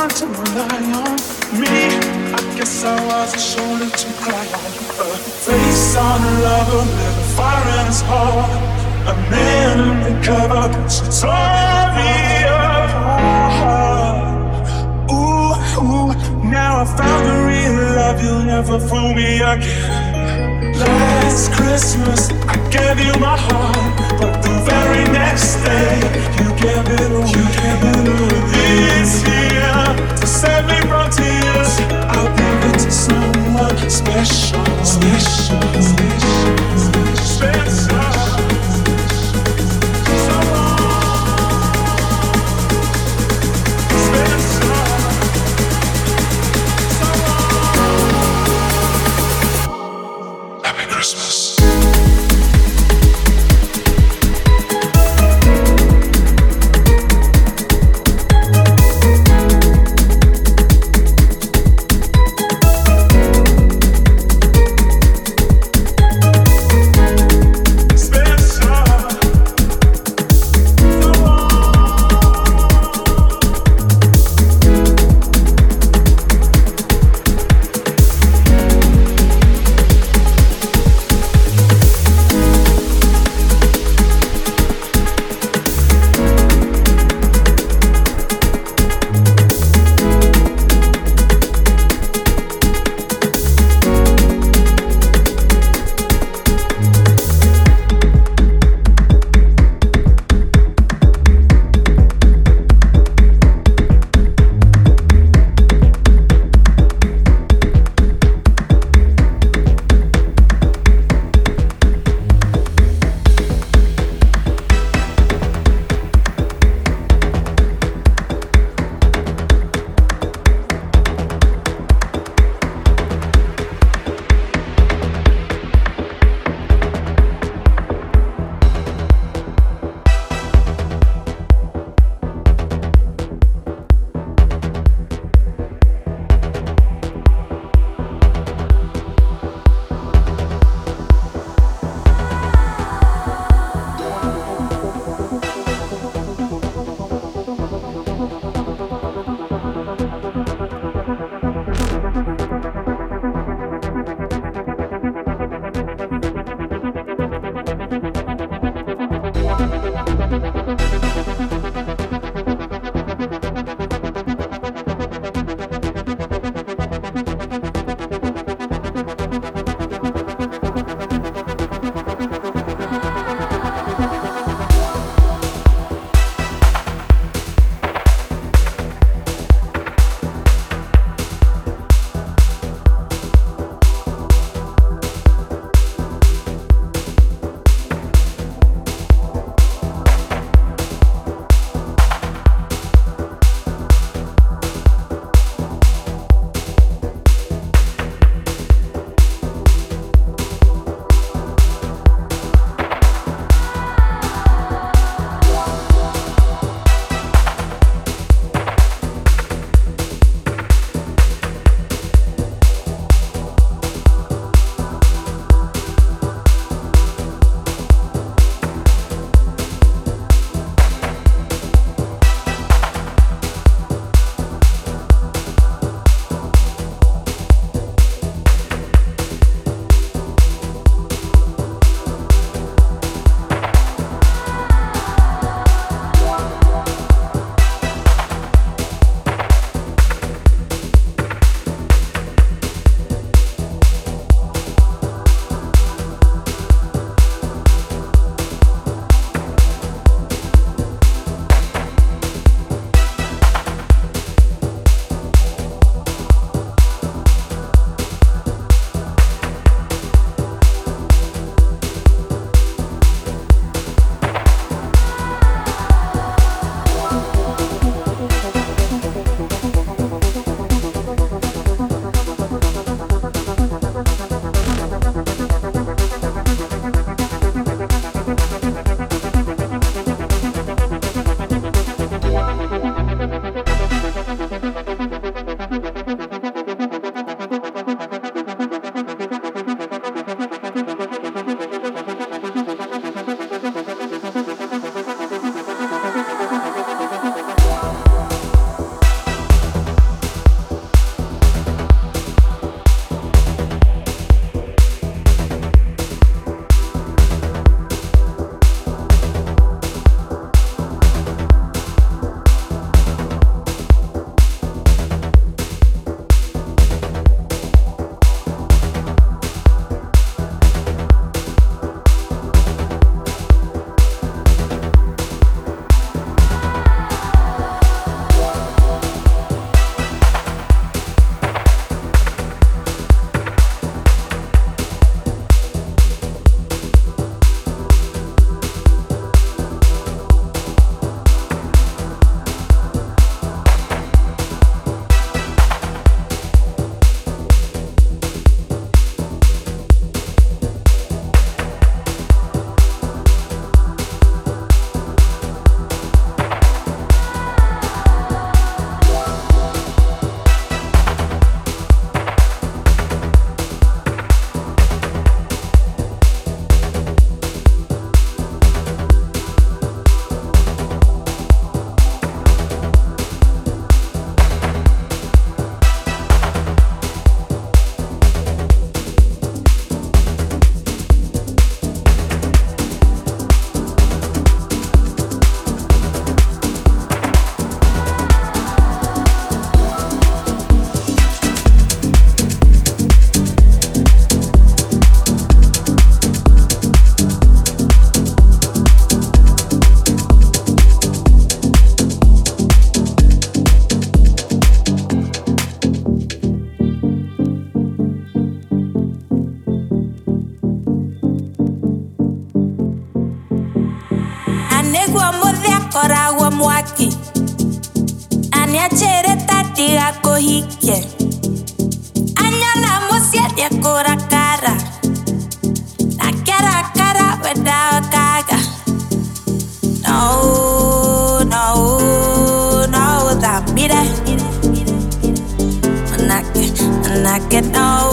one to rely on. Me, I guess I was a shoulder to cry on. A face on a lover with a fire in his heart. A man in recover, that's a story of heart. Ooh, ooh, now I found the real love. You'll never fool me again. Last Christmas, I gave you my heart, but the very next day, you gave it away. You gave it away. This year to save me from tears. I'll give it to someone special, special, special, special. special. I get no,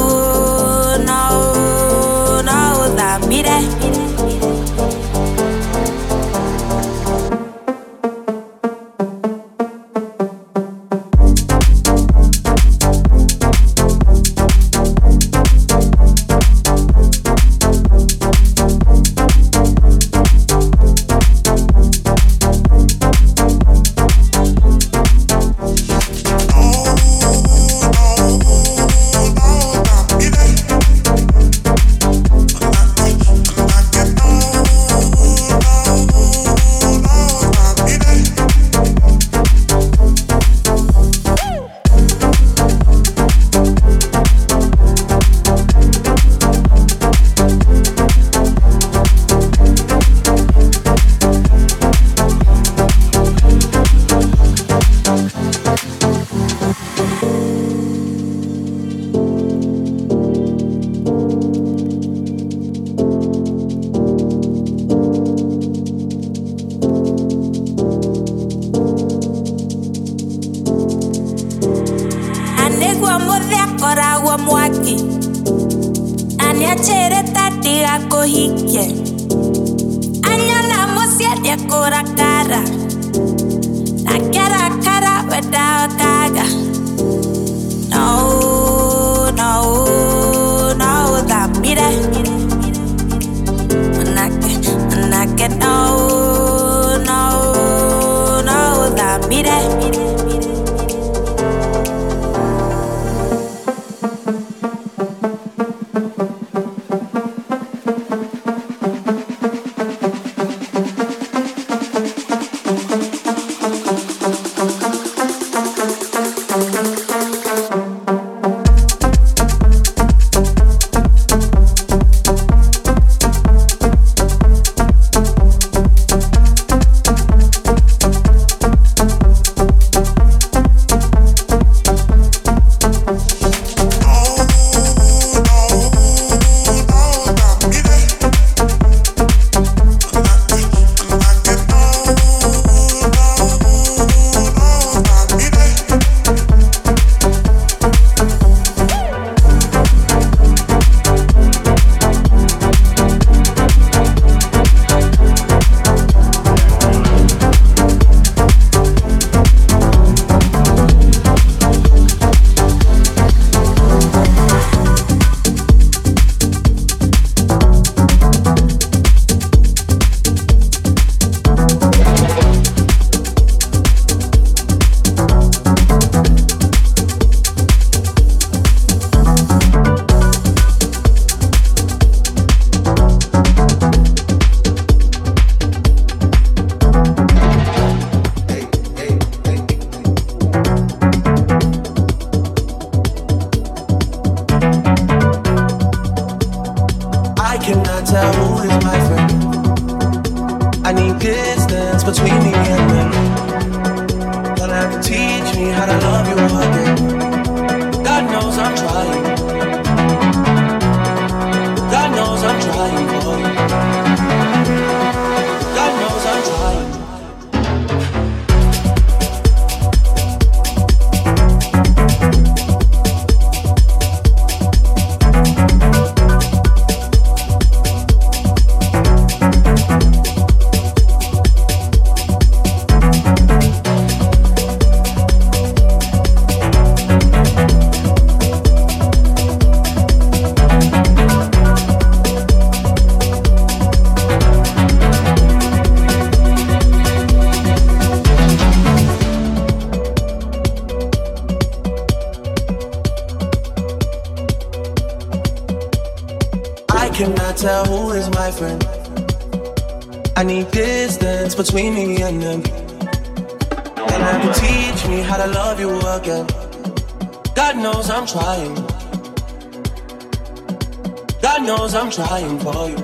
trying for you.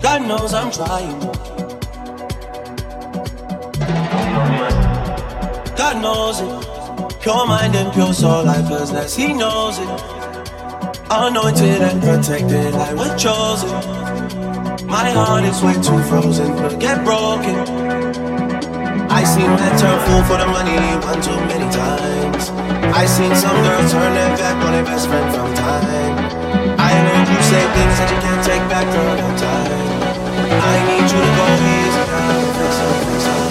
God knows I'm trying. God knows it. Pure mind and pure soul, I possess, He knows it. Anointed and protected, I was chosen. My heart is way too frozen, could get broken. I seen men turn fool for the money one too many times. I seen some girls turn their back on their best friend from time. Heard you say things that you can't take back for no time. I need you to go easy now, fix up, fix up.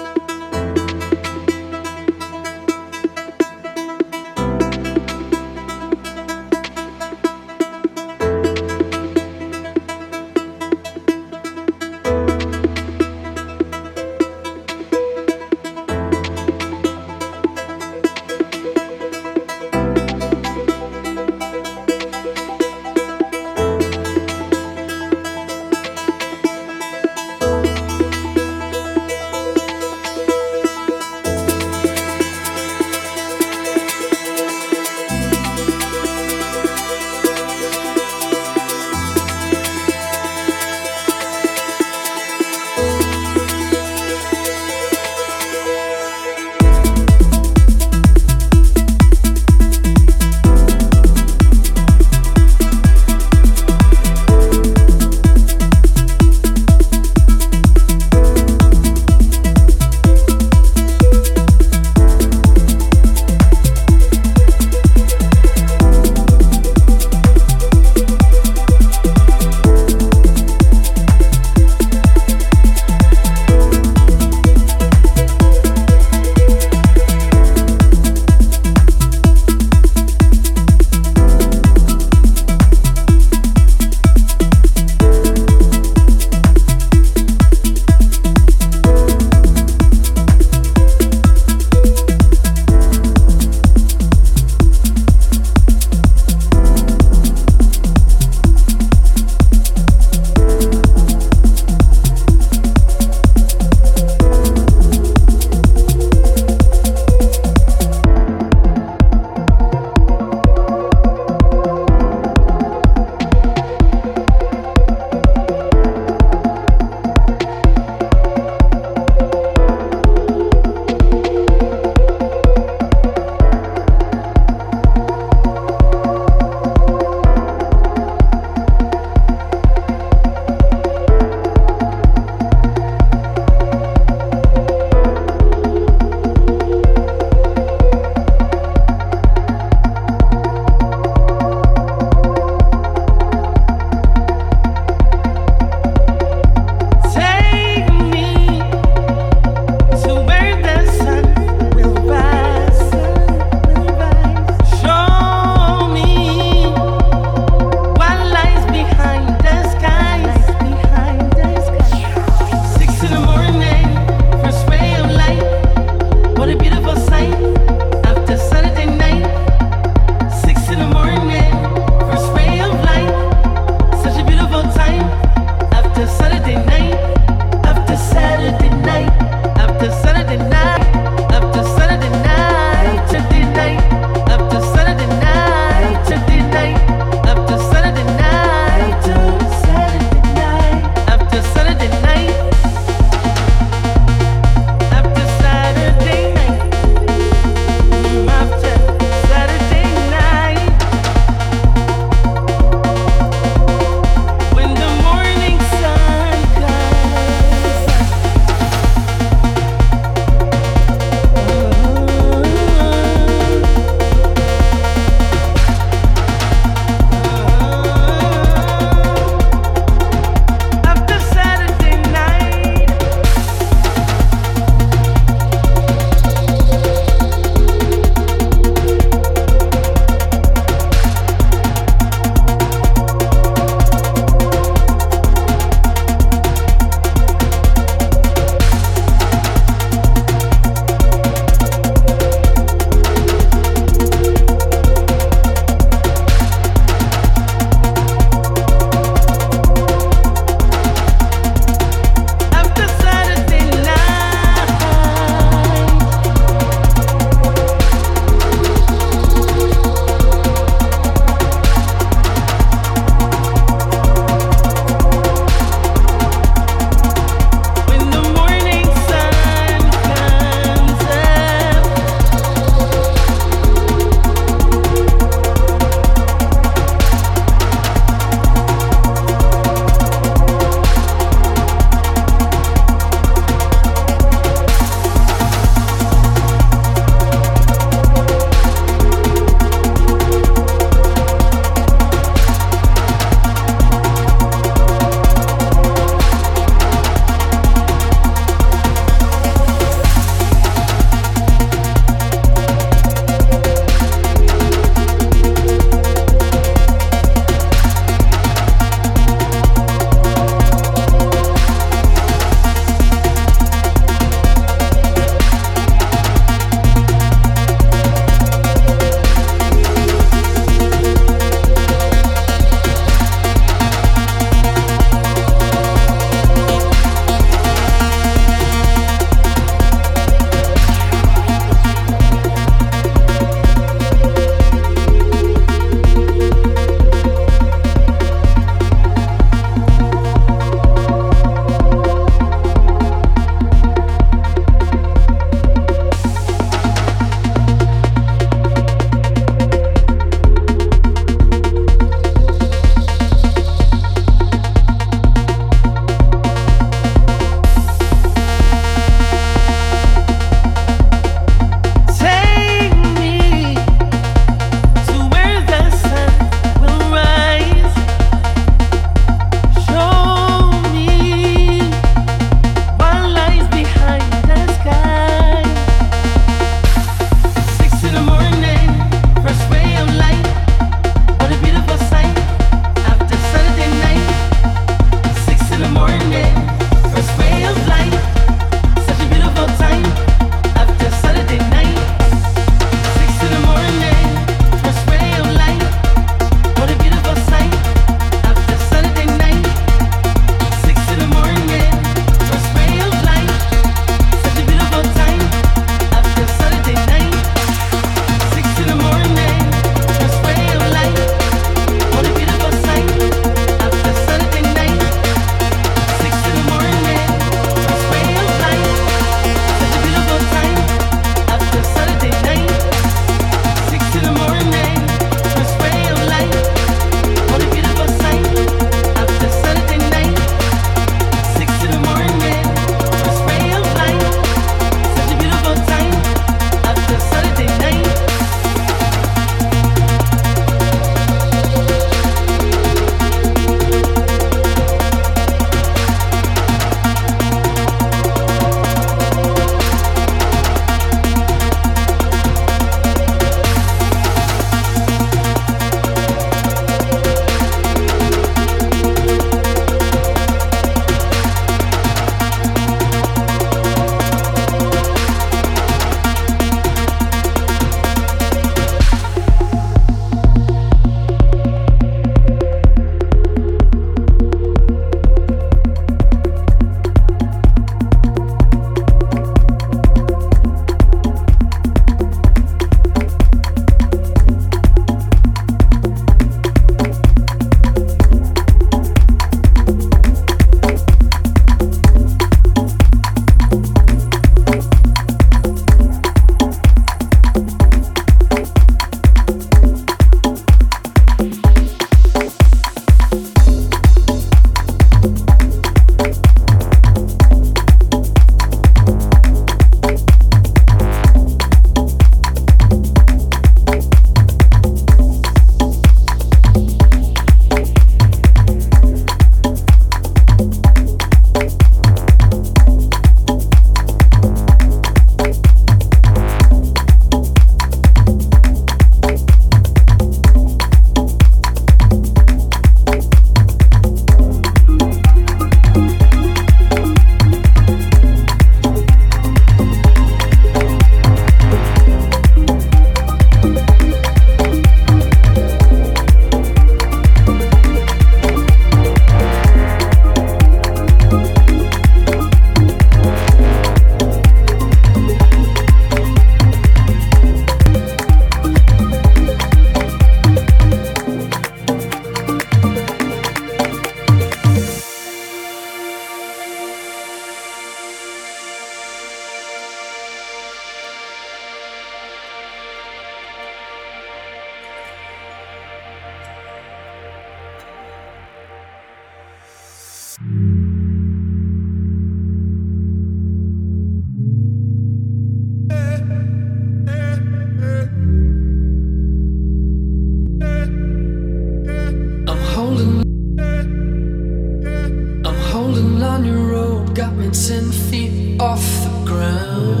minutes and feet off the ground.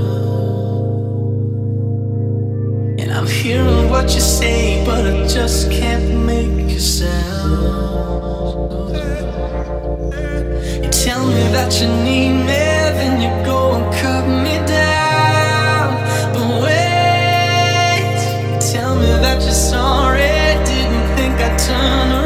And I'm hearing what you say, but I just can't make a sound. You tell me that you need me, then you go and cut me down. But wait, you tell me that you're sorry, didn't think I'd turn around.